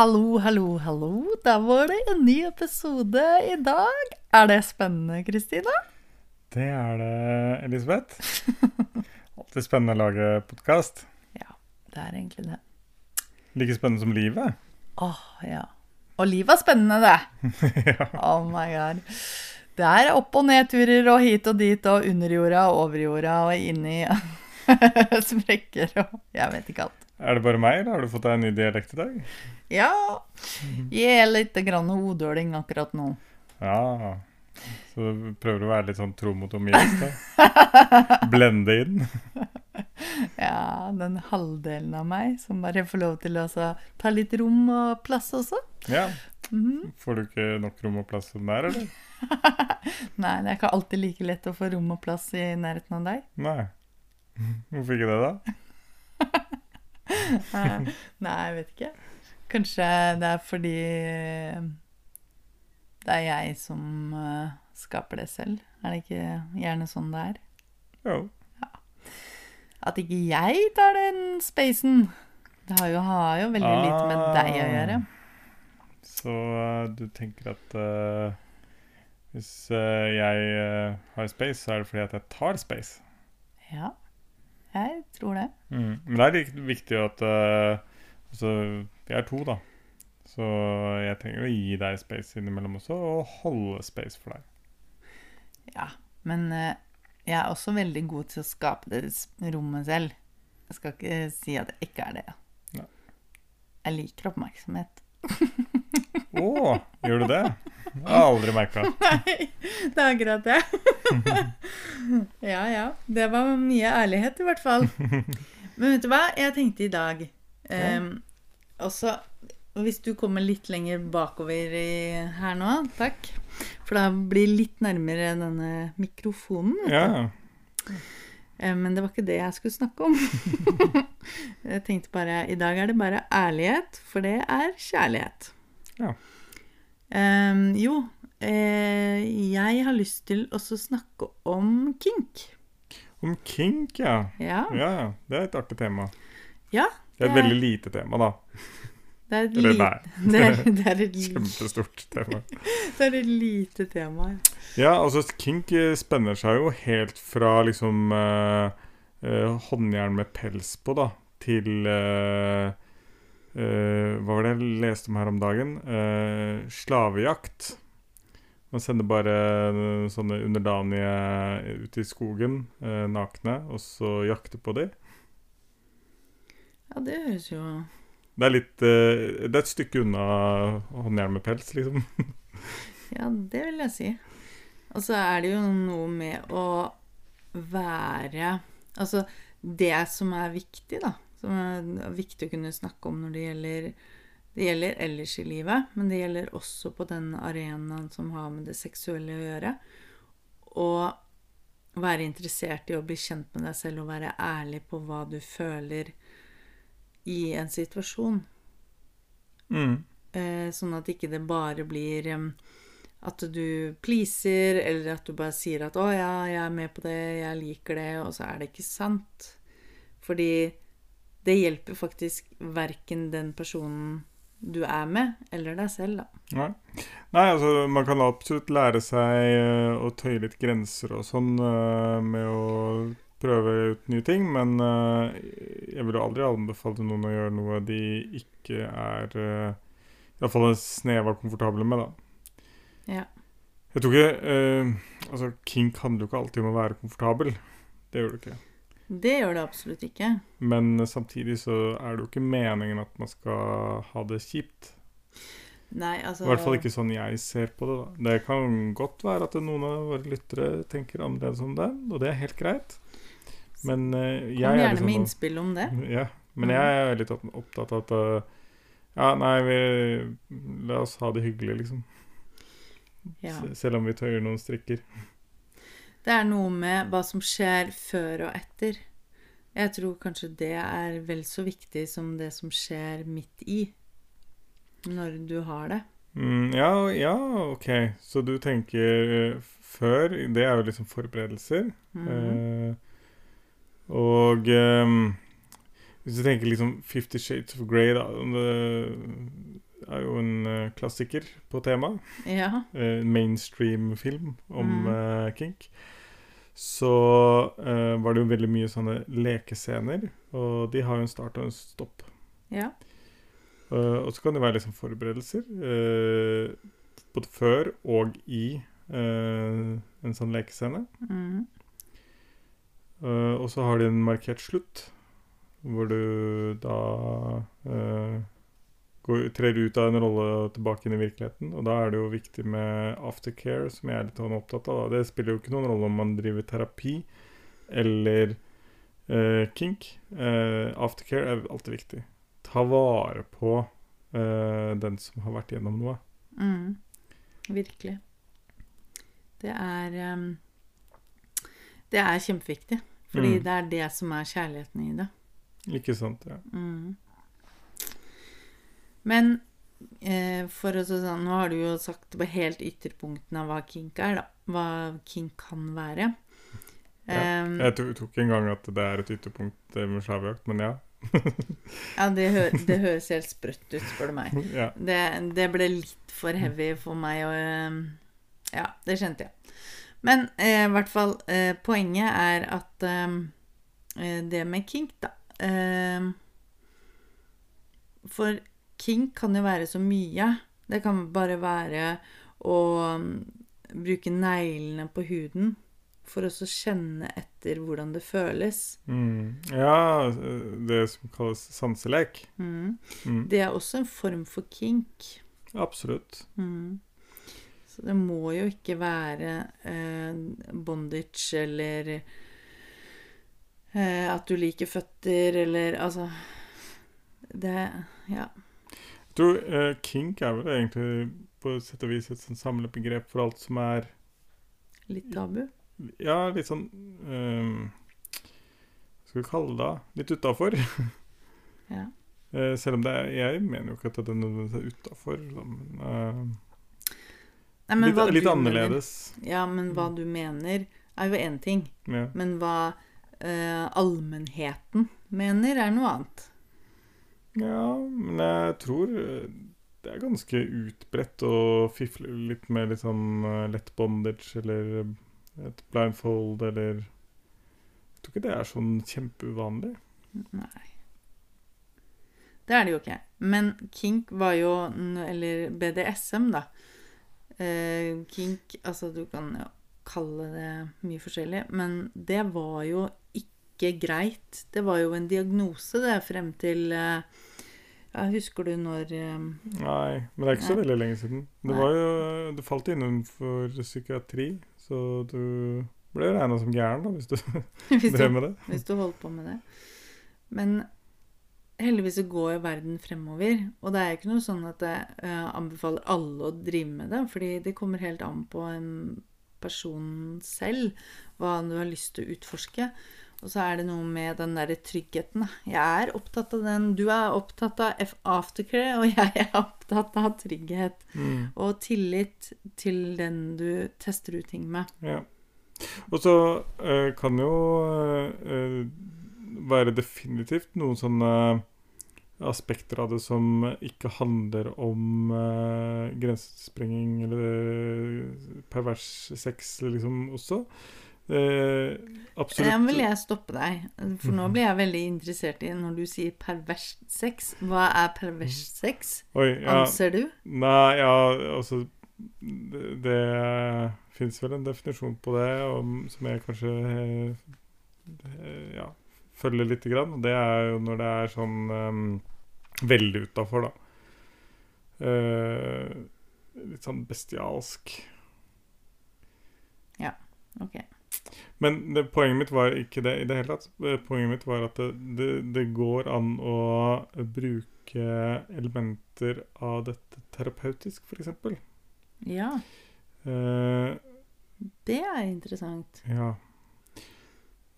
Hallo, hallo, hallo. Da var det en ny episode i dag. Er det spennende, Kristina? Det er det, Elisabeth. Alltid spennende å lage podkast. Ja, det er egentlig det. Like spennende som livet. Åh, ja. Og livet er spennende, det. ja. Oh my god. Det er opp- og nedturer og hit og dit og under jorda og over jorda og inni sprekker og jeg vet ikke alt. Er det bare meg, eller har du fått deg en ny dialekt i dag? Ja, jeg er litt hodøling akkurat nå. Ja. Så du prøver å være litt sånn tro mot omgivelsene? Blende inn? Ja, den halvdelen av meg som bare får lov til å ta litt rom og plass også. Ja. Mhm. Får du ikke nok rom og plass som der, er, eller? Nei, det er ikke alltid like lett å få rom og plass i nærheten av deg. Nei. Hvorfor ikke det, da? Eh, Nei, jeg vet ikke. Kanskje det er fordi det er jeg som eh, skaper det selv. Er det ikke gjerne sånn det er? Jo. Ja. At ikke jeg tar den spacen. Det har jo, har jo veldig lite med deg å gjøre. Så eh, du tenker at uh, hvis eh, jeg uh, har space, så er det fordi at jeg tar space? Ja, jeg tror det. Mm. Men det er litt viktig at uh, altså, Vi er to, da. Så jeg trenger å gi deg space innimellom også, og holde space for deg. Ja, men uh, jeg er også veldig god til å skape det rommet selv. Jeg skal ikke si at jeg ikke er det. Nei. Jeg liker oppmerksomhet. Å, gjør du det? Jeg har aldri merka. Nei, det er akkurat det. ja, ja. Det var mye ærlighet, i hvert fall. Men vet du hva? Jeg tenkte i dag um, Også hvis du kommer litt lenger bakover i, her nå, takk. For da blir litt nærmere denne mikrofonen. vet du. Ja. Eh, Men det var ikke det jeg skulle snakke om. jeg tenkte bare I dag er det bare ærlighet, for det er kjærlighet. Ja. Em, jo, eh, jeg har lyst til også snakke om kink. Om kink, ja. Ja. Ja. Det er et artig tema. ja Det er et veldig lite tema, da. det er et Eller nei. det er, det, er et, Kjempestort tema. det er et lite tema. ja. Ja, altså kink spenner seg jo helt fra liksom eh, eh, håndjern med pels på, da, til eh, eh, Hva var det jeg leste om her om dagen? Uh, slavejakt. Man sender bare eh, sånne underdanige ut i skogen, uh, nakne, og så jakter på dem. Ja, det høres jo Det er litt Det er et stykke unna håndjern med pels, liksom. Ja, det vil jeg si. Og så er det jo noe med å være Altså, det som er viktig, da, som er viktig å kunne snakke om når det gjelder Det gjelder ellers i livet, men det gjelder også på den arenaen som har med det seksuelle å gjøre. Og være interessert i å bli kjent med deg selv og være ærlig på hva du føler i en situasjon. Mm. Eh, sånn at ikke det bare blir at du pleaser, eller at du bare sier at 'Å ja, jeg er med på det, jeg liker det', og så er det ikke sant. Fordi det hjelper faktisk verken den personen du er med, eller deg selv, da. Nei. Nei, altså man kan absolutt lære seg eh, å tøye litt grenser og sånn eh, med å prøve ut nye ting, men eh, jeg ville aldri anbefale noen å gjøre noe de ikke er uh, Iallfall en snev av komfortable med, da. Ja. Jeg tror ikke Altså, kink handler jo ikke alltid om å være komfortabel. Det gjør det ikke. Det gjør det absolutt ikke. Men samtidig så er det jo ikke meningen at man skal ha det kjipt. Nei, altså I hvert fall ikke sånn jeg ser på det. da. Det kan godt være at noen av våre lyttere tenker annerledes om det, og det er helt greit. Men uh, jeg Kom er gjerne liksom med innspill om det. Ja, men jeg er litt opptatt av at uh, Ja, nei, vi La oss ha det hyggelig, liksom. Ja. Selv om vi tøyer noen strikker. Det er noe med hva som skjer før og etter. Jeg tror kanskje det er vel så viktig som det som skjer midt i. Når du har det. Mm, ja, ja, ok. Så du tenker eh, før Det er jo liksom forberedelser. Mhm. Eh, og eh, hvis du tenker liksom Fifty Shades of Grey, da Det er jo en eh, klassiker på temaet. Ja. eh, mainstream-film om Mm. eh, kink, så var det jo veldig mye sånne lekescener, og de har jo en start og en stopp. Ja. Uh, og så kan det være liksom forberedelser, uh, både før og i uh, en sånn lekescene. Eh, og så har de en markert slutt, hvor du da går, trer ut av en rolle og tilbake inn i virkeligheten. Og da er det jo viktig med aftercare, som jeg er litt sånn opptatt av. da. Det spiller jo ikke noen rolle om man driver terapi eller eh, kink. Eh, aftercare er alltid viktig. Ta vare på eh, den som har vært gjennom noe. Mm. Virkelig. Det er um, Det er kjempeviktig. Fordi Mm. det er det som er kjærligheten i det. Ikke sant? Ja. Mm. Men eh, for å sånn, nå har du jo sagt på helt ytterpunktene av hva kink er, da. Hva kink kan være. Ja, Em, Jeg tok, en ikke engang at det er et ytterpunkt eh, med slavjakt, men ja. ja, det, hø det høres helt sprøtt ut, spør du meg. ja. Det, det ble litt for heavy for meg å Ja, det kjente jeg. Men eh, i hvert fall, eh, poenget er at eh, det med kink, da For kink kan jo være så mye. Det kan bare være å mm, bruke neglene på huden for å så kjenne etter hvordan det føles. Mm. Ja, det som kalles sanselek. Mm. Mm. Det er også en form for kink. Absolutt. Mm. Så det må jo ikke være eh, bondage eller eh, at du liker føtter eller altså Det Ja. Jeg tror eh, kink er vel egentlig på sett og vis et sånn samlebegrep for alt som er Litt tabu. Ja, litt sånn um, Hva skal vi kalle det? Litt utafor. Ja. uh, selv om det er Jeg mener jo ikke at det er nødvendigvis utafor. Men litt litt annerledes. Mener, ja, men hva du mener, er jo én ting. Ja. Men hva uh, allmennheten mener, er noe annet. Ja, men jeg tror eh, det er ganske utbredt å fifle litt med litt sånn eh, lett bondage eller eh, et blindfold eller Jeg tror ikke det er sånn kjempeuvanlig. Nei. Det er det jo ikke. Men kink var jo Eller BDSM, da. Kink Altså, du kan jo kalle det mye forskjellig, men det var jo ikke greit. Det var jo en diagnose, det, frem til eh, ja, Husker du når eh, Nei, men det er ikke så veldig lenge siden. Det, var jo, det falt innenfor psykiatri, så du ble regna som gæren da, hvis du hvis, drev med det. hvis du holdt på med det. Men heldigvis så går jo verden fremover. Og det er ikke noe sånn at jeg uh, anbefaler alle å drive med det, fordi det kommer helt an på en person selv, hva du har lyst til å utforske. Og så er det noe med den derre tryggheten. Jeg er opptatt av den. Du er opptatt av aftercare, og jeg er opptatt av trygghet. Mm, Og tillit til den du tester ut ting med. ja. Og så øh, kan jo øh, være definitivt noen sånne aspekter av det som ikke handler om øh, grensesprenging eller pervers sex, liksom, også. Eh, absolutt. Jeg vil jeg stoppe deg. For nå blir jeg veldig interessert i når du sier pervers sex. Hva er pervers sex? Oi, ja. Anser du? Nei, ja, altså Det, det fins vel en definisjon på det om, som jeg kanskje eh, eh, ja, følger lite grann. Det er jo når det er sånn um, veldig utafor, da. Uh, litt sånn bestialsk. Ja, Ok. Men det, poenget mitt var ikke det i det hele tatt. Eh, Poenget mitt var at det, det, det går an å bruke elementer av dette terapeutisk, f.eks. Ja. Eh, Det er interessant. ja.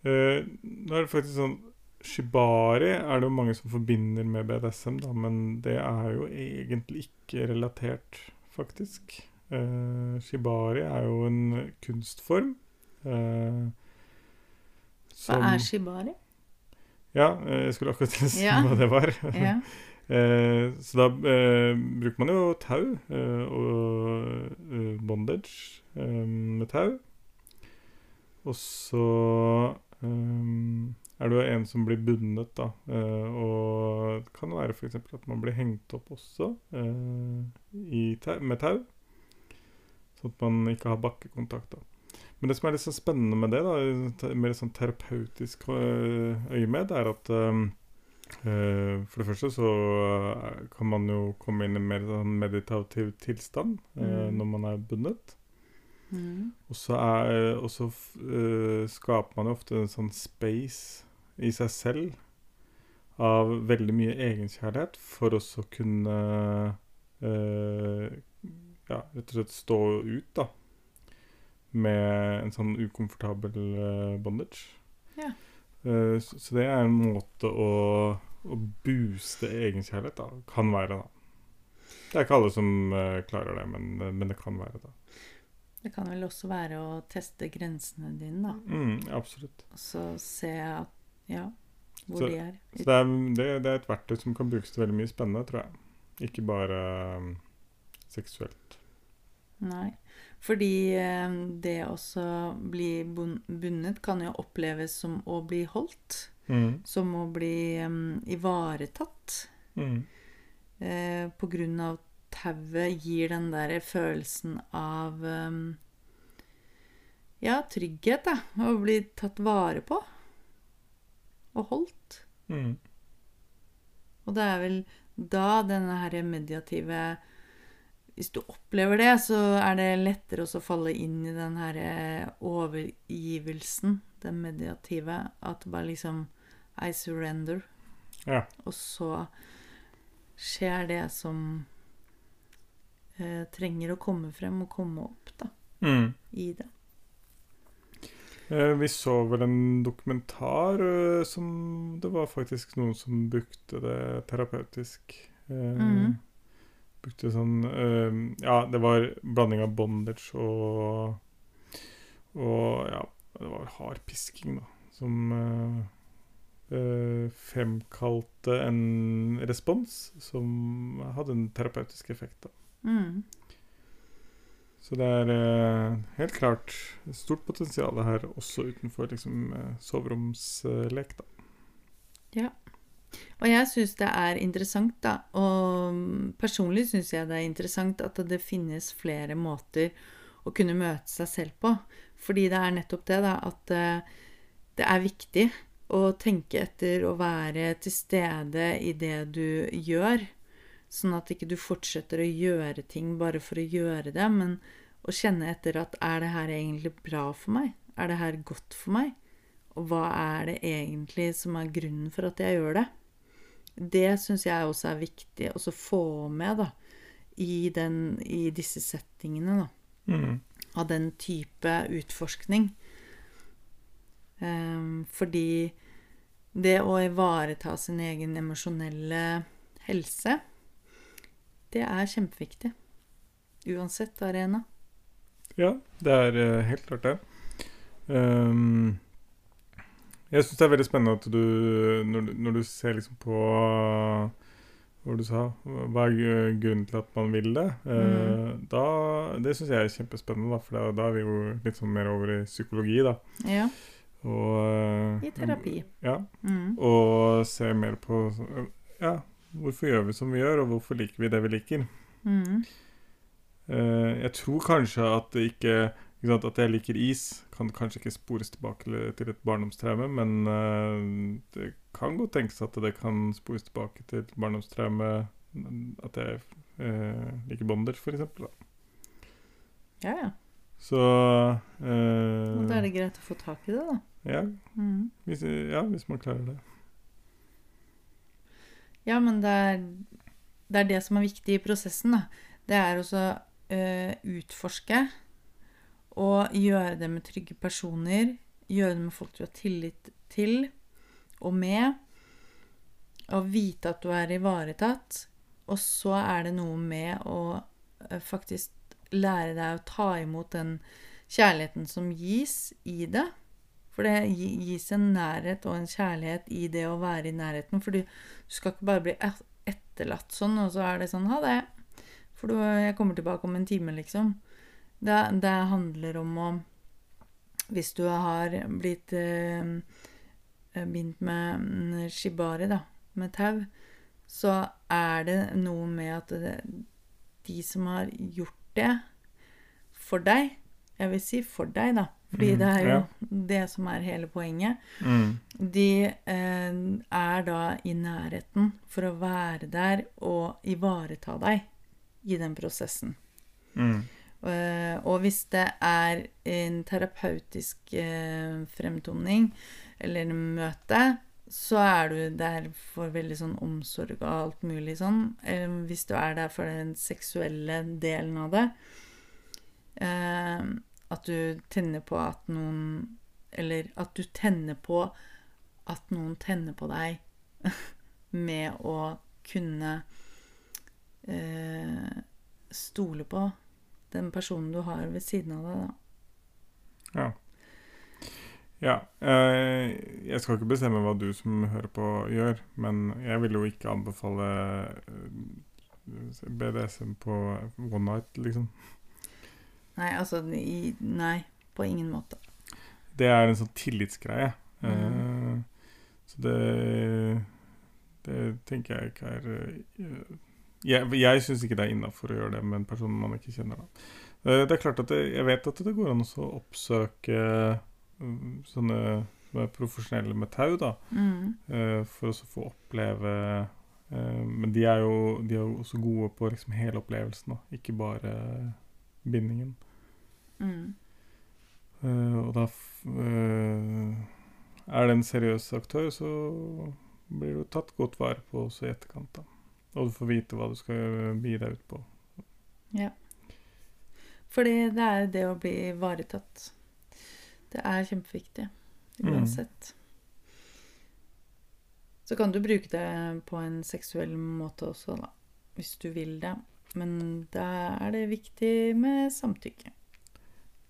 Eh, nå er det faktisk sånn Shibari er det jo mange som forbinder med BDSM, da, men det er jo egentlig ikke relatert, faktisk. Eh, shibari er jo en kunstform. Eh, Hva er shibari? Ja, eh, jeg skulle akkurat si Ja. hva det var. Ja. Eh, så da eh, bruker man jo tau eh, og eh, bondage med tau. Og så er det jo en som blir bundet, da. Og det kan være f.eks. at man blir hengt opp også i tau, med tau. Sånn at man ikke har bakkekontakt. da. Men det som er litt så spennende med det, da, med mer sånn terapeutisk øh, øyemed, er at øh, For det første så kan man jo komme inn i en mer sånn meditativ tilstand mm. uh, når man er bundet. Mm. Og så, er, og så f- øh, skaper man jo ofte en sånn space i seg selv av veldig mye egenkjærlighet for også å kunne ja, rett og slett stå ut, da. Med en sånn ukomfortabel øh, bondage. Ja. Eh, så, så det er en måte å, å booste egenkjærlighet da, kan være, da. Det er ikke alle som øh, klarer det, men, men det kan være, da. Det kan vel også være å teste grensene dine, da. Mm, absolutt. Og så se at Ja, hvor Så- de er. Så det er, det, det er et verktøy som kan brukes til veldig mye spennende, tror jeg. Ikke bare um, seksuelt. Nei. Fordi eh, det også bli bun- bundet kan jo oppleves som å bli holdt. Mm. Som å bli um, ivaretatt. Mm. Eh, på grunn av tauet gir den der følelsen av um, Ja, trygghet, da. Å bli tatt vare på. Og holdt. Mm. Og det er vel da denne her mediative Hvis du opplever det, så er det lettere å falle inn i den her overgivelsen, den mediative. At det bare liksom I surrender. Ja. Og så skjer det som eh, trenger å komme frem og komme opp, da, Mm. i det. Eh, vi så vel en dokumentar eh, som Det var faktisk noen som brukte det terapeutisk. Eh, Mhm. Brukte sånn eh, Ja, det var blanding av bondage og Og ja, det var hard pisking, da. Som eh, fremkalte en respons som hadde en terapeutisk effekt. da. Mm. Så det er eh, helt klart stort potensial her, også utenfor liksom, soveromslek. da. Og jeg syns det er interessant, da. Og personlig syns jeg det er interessant at det finnes flere måter å kunne møte seg selv på. Fordi det er nettopp det, da, at eh, det er viktig å tenke etter å være til stede i det du gjør. Sånn at ikke du fortsetter å gjøre ting bare for å gjøre det, men å kjenne etter at er det her egentlig bra for meg? Er det her godt for meg? Og hva er det egentlig som er grunnen for at jeg gjør det? Det syns jeg også er viktig å få med da, i, den, i disse settingene. Da, Mm. av den type utforskning. Um, fordi det å ivareta sin egen emosjonelle helse, det er kjempeviktig. Uansett arena. Ja, det er eh, helt klart det. Ehm, jeg syns det er veldig spennende at du Når, du- når du ser liksom på Hva du sa Hva er grunnen til at man vil det? Eh, da, det syns jeg er kjempespennende, da, for da, da er vi jo litt sånn mer over i psykologi, da. Ja, Og, eh, i terapi. Ja, Mm. og se mer på Ja, hvorfor gjør vi som vi gjør, og hvorfor liker vi det vi liker? Mm. Eh, jeg tror kanskje at det ikke, ikke sant, At jeg liker is, kan kanskje ikke spores tilbake til- et barndomstraume, men eh, det kan godt tenkes at det kan spores tilbake til et barndomstraume at jeg eh, liker Bonder, eksempel. Ja, ja. Så eh, da er det greit å få tak i det, da. ja, Mm. hvis, ja, hvis man klarer det. Ja, men det er, det er det som er viktig i prosessen, da. Det er også uh, utforske Og gjøre det med trygge personer. Gjøre det med folk du har tillit til og med. Og vite at du er ivaretatt. Og så er det noe med å eh, faktisk lære deg å ta imot den kjærligheten som gis i det. For det gis en nærhet og en kjærlighet i det å være i nærheten. For du skal ikke bare bli etterlatt sånn, og så er det sånn Ha det. For du, jeg kommer tilbake om en time, liksom. Det, det handler om å Hvis du har blitt eh, bindt med mm, shibari, da, med tau, så er det noe med at det, de som har gjort det for deg Jeg vil si for deg, da. Fordi Mhm, det er jo det som er hele poenget. Mm. De eh, er da i nærheten for å være der og ivareta deg i den prosessen. Mm. Eh, og hvis det er en terapeutisk eh, fremtoning eller møte, så er du der for veldig sånn omsorg og alt mulig sånn. Eh, hvis du er der for den seksuelle delen av det, at du tenner på at noen Eller at du tenner på at noen tenner på deg med å kunne stole på den personen du har ved siden av deg, da. Ja. Ja. eh, jeg skal ikke bestemme hva du som hører på, gjør, men jeg vil jo ikke anbefale eh, BDSM på one night, liksom. Nei, altså i, Nei, på ingen måte. Det er en sånn tillitsgreie. Mm. Eh, så det Det tenker jeg ikke er Jeg, jeg syns ikke det er innafor å gjøre det med en person man ikke kjenner. Da. Eh, det er klart at det, Jeg vet at det går an å oppsøke mm, sånne er profesjonelle med tau, da, Mm. eh, for å så få oppleve eh, Men de er jo, de er jo også gode på liksom hele opplevelsen, da, ikke bare bindingen. Mm. Eh, og da eh, Er det en seriøs aktør, så blir du tatt godt vare på også i etterkant. da. Og du får vite hva du skal bi deg ut på. Ja. Fordi det er det å bli ivaretatt. Det er kjempeviktig. Mm. Uansett. Så kan du bruke det på en seksuell måte også, da. Hvis du vil det. Men da er det viktig med samtykke.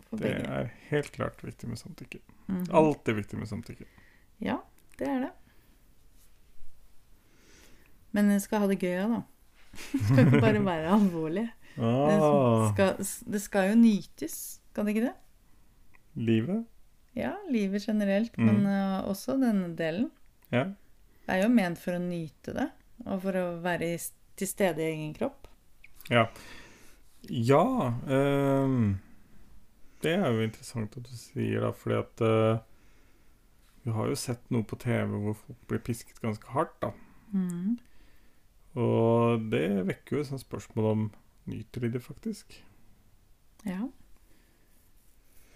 For Det begge. er helt klart viktig med samtykke. Mhm. Alltid viktig med samtykke. Ja, det er det. Men jeg skal ha det gøy òg, da. Det skal ikke bare være alvorlig. Det Ah, skal, det skal jo nytes, skal det ikke det? livet? Ja, livet generelt, Mm. men uh, også denne delen. Ja. Det er jo ment for å nyte det, og for å være til stede i egen kropp. Ja. ja ehm, det er jo interessant at du sier det, fordi at eh, Vi har jo sett noe på TV hvor folk blir pisket ganske hardt, da. Mhm. Og det vekker jo et sånt spørsmål om nyter de det faktisk. Ja.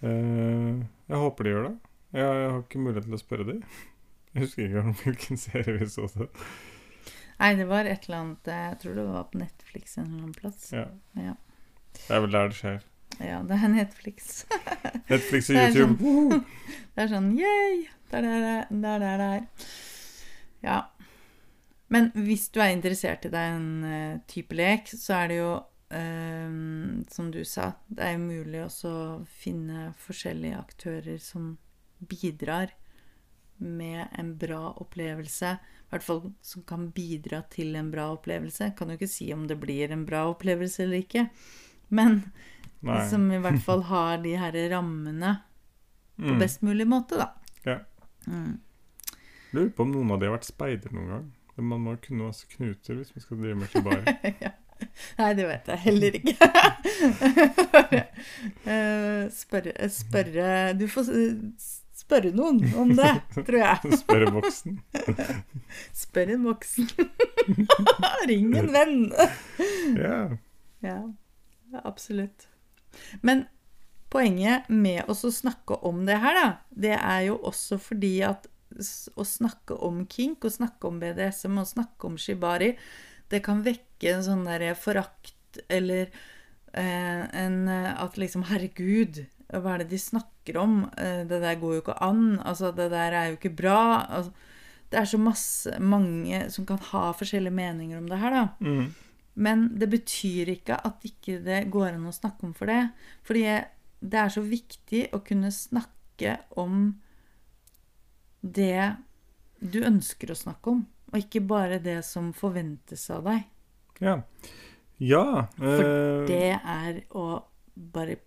Eh, jeg håper de gjør det. Jeg, jeg har ikke mulighet til å spørre de. Jeg husker ikke engang hvilken serie vi så det. Nei, det var et eller annet Jeg tror det var på Netflix en eller annen plass. Ja. Ja. Det er vel der det skjer. Ja, det er Netflix. Netflix og YouTube. sånn- Det er sånn yay! Det er det er. Det er der det er. Ja. Men hvis du er interessert i den eh, type lek, så er det jo eh, Som du sa, det er mulig også å finne forskjellige aktører som bidrar med en bra opplevelse. I hvert fall som kan bidra til en bra opplevelse. Kan jo ikke si om det blir en bra opplevelse eller ikke. Men Nei. som i hvert fall har de her rammene på Mm. best mulig måte, da. Ja. Mm. Lurer på om noen av de har vært speider noen gang. Man må kunne masse knuter hvis man skal drive med shibari. ja. Nei, det vet jeg heller ikke. Eh, spørre, spørre Du får spørre noen om det, tror jeg. Spørre voksen. Spør en voksen. Ring en venn. Ja. Ja, absolutt. Men poenget med å snakke om det her, da, det er jo også fordi at å snakke om kink, å snakke om BDSM, å snakke om shibari, det kan vekke en sånn der forakt eller eh, en eh, At liksom Herregud, Hva er det de snakker om? Eh, Det der går jo ikke an. Altså, det der er jo ikke bra. Altså, det er så masse mange som kan ha forskjellige meninger om det her, da. Mm. Men det betyr ikke at ikke det går an å snakke om for det. Fordi det er så viktig å kunne snakke om det du ønsker å snakke om, og ikke bare det som forventes av deg. Ja. Ja. For eh, det er å bare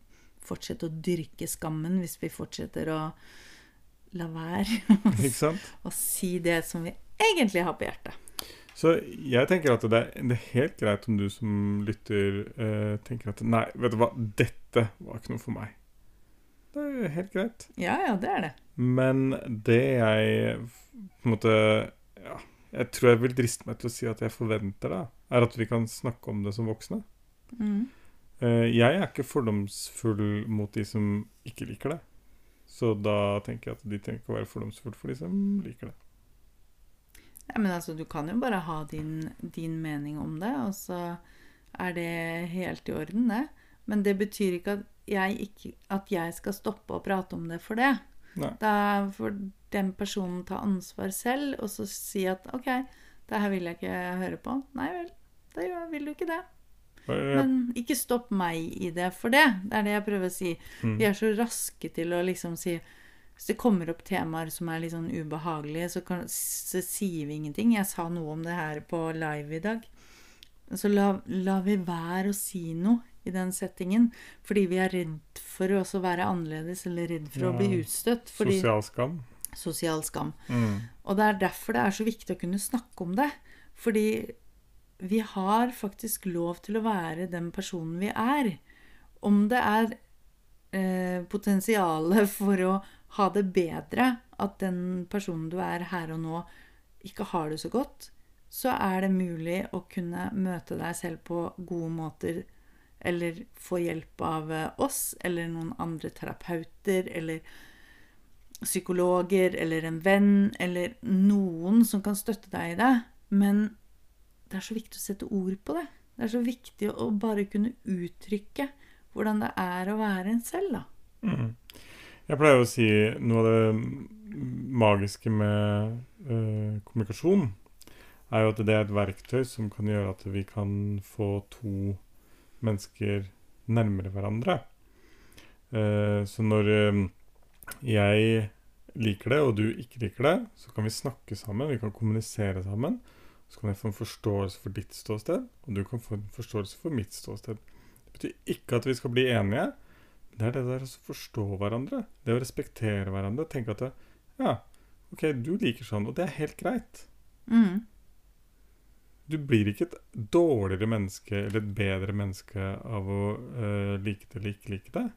fortsette å dyrke skammen hvis vi fortsetter å la være å si det som vi egentlig har på hjertet. Så jeg tenker at det er, det er helt greit om du som lytter øh, tenker at Nei, vet du hva, dette var ikke noe for meg. Det er helt greit. Ja, ja, det er det. Men det jeg på en måte Ja, jeg tror jeg vil driste meg til å si at jeg forventer, da, er at vi kan snakke om det som voksne. Mm. Eh, jeg er ikke fordomsfull mot de som ikke liker det. Så da tenker jeg at de trenger ikke å være fordomsfulle for de som liker det. Ja, men altså, du kan jo bare ha din, din mening om det, og så er det helt i orden, det. Men det betyr ikke at jeg, ikke, at jeg skal stoppe å prate om det for det. Nei. Da får den personen ta ansvar selv, og så si at OK, det her vil jeg ikke høre på. Nei vel, da vil du ikke det. Men ikke stopp meg i det for det. Det er det jeg prøver å si. mm. Vi er så raske til å liksom si Hvis det kommer opp temaer som er litt sånn ubehagelige, så, kan, så sier vi ingenting. Jeg sa noe om det her på live i dag. Så la, la vi være å si noe i den settingen. Fordi vi er redd for å være annerledes, eller redd for å bli utstøtt. Fordi Sosial skam. sosial skam. Mm. Og det er derfor det er så viktig å kunne snakke om det. Fordi vi har faktisk lov til å være den personen vi er. Om det er eh, potensialet for å ha det bedre, at den personen du er her og nå, ikke har det så godt, så er det mulig å kunne møte deg selv på gode måter. Eller få hjelp av eh, oss eller noen andre terapeuter eller psykologer eller en venn eller noen som kan støtte deg i det. Men det er så viktig å sette ord på det. Det er så viktig å bare kunne uttrykke hvordan det er å være en selv, da. Mm. Jeg pleier å si noe av det magiske med øh, kommunikasjon, er jo at det er et verktøy som kan gjøre at vi kan få to mennesker nærmere hverandre. Eh, så når eh, jeg liker det, og du ikke liker det, så kan vi snakke sammen, vi kan kommunisere sammen. Så kan jeg få en forståelse for ditt ståsted, og du kan få en forståelse for mitt ståsted. Det betyr ikke at vi skal bli enige, det er det der å forstå hverandre. Det å respektere hverandre. Tenke at det, ja, OK, du liker sånn, og det er helt greit. Mm. Du blir ikke et dårligere menneske eller et bedre menneske av å uh, like det eller ikke like det.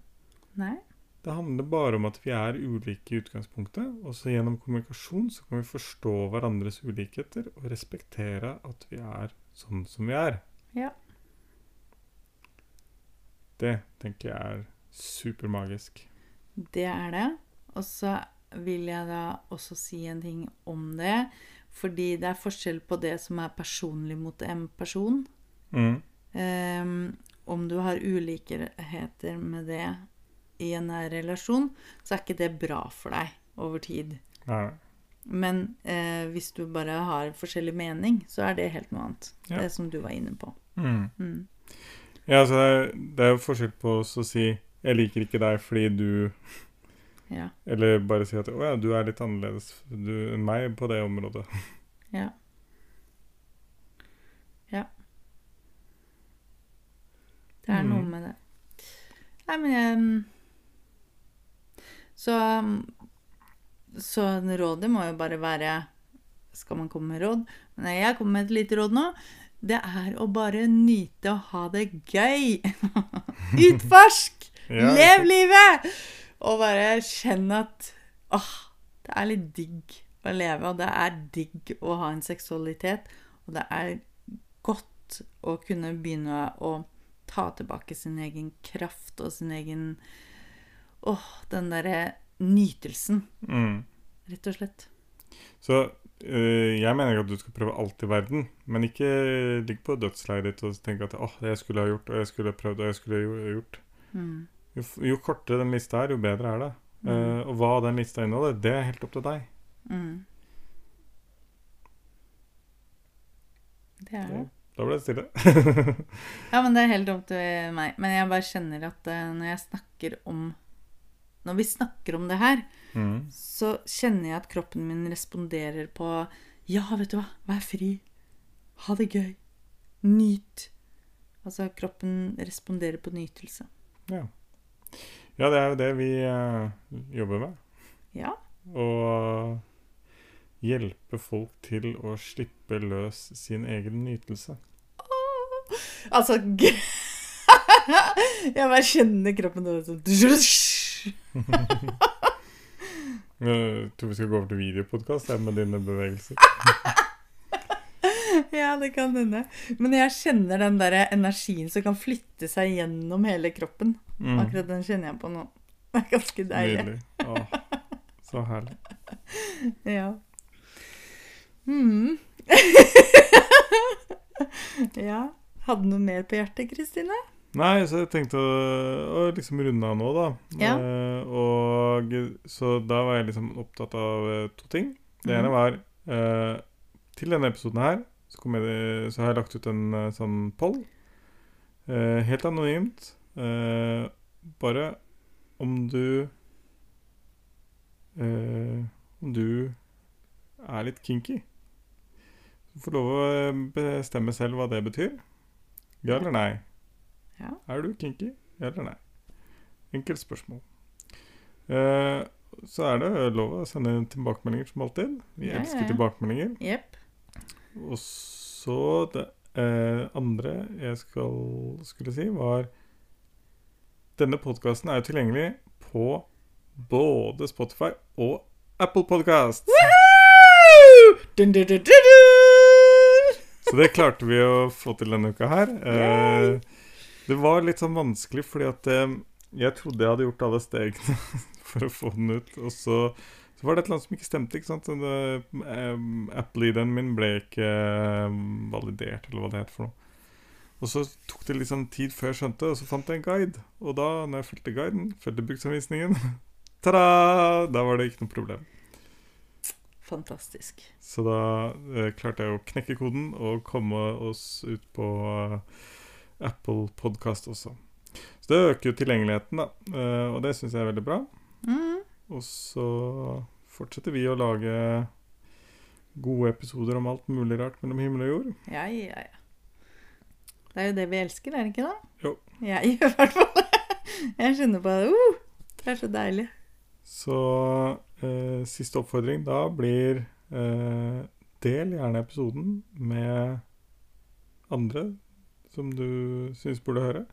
Nei. Det handler bare om at vi er ulike i utgangspunktet, og så gjennom kommunikasjon så kan vi forstå hverandres ulikheter og respektere at vi er sånn som vi er. Ja. Det tenker jeg er supermagisk. Det er det. Og så vil jeg da også si en ting om det. Fordi det er forskjell på det som er personlig mot en person. Mm. Um, om du har ulikheter med det i en nær relasjon, så er ikke det bra for deg over tid. Nei. Men eh, hvis du bare har forskjellig mening, så er det helt noe annet. Ja. Det som du var inne på. Mm. Mm. Ja, altså det er, jo forskjell på å si 'jeg liker ikke deg fordi du' Ja. Eller bare si at 'å ja, du er litt annerledes du, enn meg på det området'. Ja. Ja. Det er noe Mm. med det. Nei, men jeg Så Så rådet må jo bare være Skal man komme med råd? Nei, jeg kommer med et lite råd nå. Det er å bare nyte å ha det gøy. Utforsk! Ja, Lev livet! Og bare kjenn at åh, det er litt digg å leve, og det er digg å ha en seksualitet. Og det er godt å kunne begynne å ta tilbake sin egen kraft og sin egen Åh, den derre nytelsen, Mm. rett og slett. Så øh, jeg mener ikke at du skal prøve alt i verden, men ikke ligg på dødsleiet ditt og tenke at 'åh, jeg skulle ha gjort, og jeg skulle ha prøvd, og jeg skulle ha gjort'. Mm. Jo, jo kortere den lista er, jo bedre er det. Mm. Uh, og hva den lista inneholder, det er helt opp til deg. Mm. Det er det. Da ble det stille. Ja, men det er helt opp til meg. Men jeg bare kjenner at uh, når jeg snakker om Når vi snakker om det her, mm. så kjenner jeg at kroppen min responderer på Ja, vet du hva, vær fri. Ha det gøy. Nyt. Altså, kroppen responderer på nytelse. Ja. Ja, det er jo det vi uh, jobber med. Ja. Å hjelpe folk til å slippe løs sin egen nytelse. Altså g- Jeg bare kjenner kroppen og sånn Jeg tror vi skal gå over til videopodkast med dine bevegelser. Ja, det kan hende. Men jeg kjenner den der energien som kan flytte seg gjennom hele kroppen. Mm. Akkurat den kjenner jeg på nå. Det er ganske deilig. Nydelig. Åh, så herlig. Ja. Mm. ja. Hadde du noe mer på hjertet, Kristine? Nei, så jeg tenkte å, å liksom runde av nå, da. Ja. Eh, og så da var jeg liksom opptatt av eh, to ting. Det ene Mhm. var eh, Til denne episoden her så, jeg, så har jeg lagt ut en eh, sånn poll. Eh, helt anonymt. Eh, bare om du uh, Om du er litt kinky. Du får lov å eh, bestemme selv hva det betyr. Ja eller nei? Ja. Er du kinky? Ja eller nei? Enkelt spørsmål. Uh, så er det lov å sende tilbakemeldinger som alltid. Vi Ja, elsker ja. tilbakemeldinger. Yep. Og så det andre jeg skal, skulle si, var Denne podkasten er jo tilgjengelig på både Spotify og Apple Podcast. Dun, dun, dun. Så det klarte vi å få til denne uka her. Eh, det var litt sånn vanskelig fordi at eh, jeg trodde jeg hadde gjort alle stegene for å få den ut, og så, så var det et eller annet som ikke stemte. ikke sant? Eh, Apple-ID-en min ble ikke eh, validert, eller hva det heter for noe. Og så tok det litt sånn tid før jeg skjønte, og så fant jeg en guide. Og da, når jeg fulgte guiden, fulgte bruksanvisningen, ta-da! Da var det ikke noe problem. Fantastisk. Så da eh, klarte jeg å knekke koden og komme oss ut på eh, Apple Podcast også. Så det øker jo tilgjengeligheten, da. Eh, og det syns jeg er veldig bra. Mm. Og så fortsetter vi å lage gode episoder om alt mulig rart mellom himmel og jord. Ja, ja, ja. Det er jo det vi elsker, er det ikke det? Jo. Jeg gjør i hvert fall det. Jeg kjenner på det. Uh, det er så deilig. Så eh, siste oppfordring da blir eh, del gjerne episoden med andre som du syns burde høre.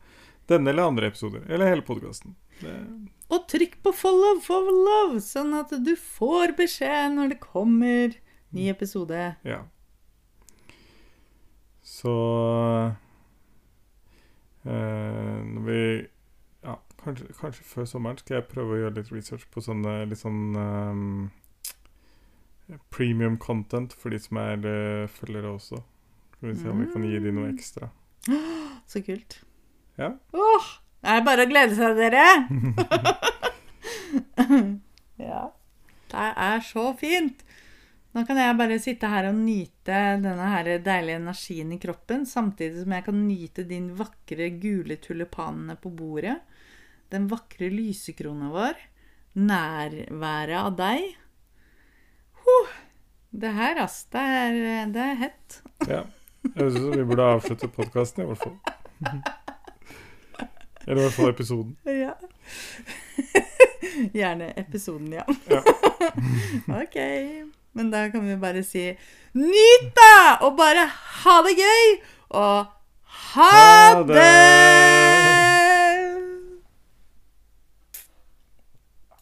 Denne eller andre episoder. Eller hele podkasten. Og trykk på follow, follow, sånn at du får beskjed når det kommer ny episode. Ja. Så når vi Ja, kanskje, kanskje før sommeren skal jeg prøve å gjøre litt research på sånne litt sånn um, premium content for de som er uh, følgere også. Skal vi se om vi kan gi de noe ekstra. Så kult. Ja. Åh, det er bare å glede seg, dere! ja. Det er så fint. Nå kan jeg bare sitte her og nyte denne her deilige energien i kroppen, samtidig som jeg kan nyte din vakre gule tulipanene på bordet, den vakre lysekrona vår, nærværet av deg. Huh. Det her, ass. Det er, det er hett. ja. Jeg synes vi burde avslutte podkasten, i hvert fall. Eller i hvert fall episoden. Ja. Gjerne episoden, ja. Ja. ok. Men da kan vi bare si nyt da! Og bare ha det gøy! Og ha Ha det! det!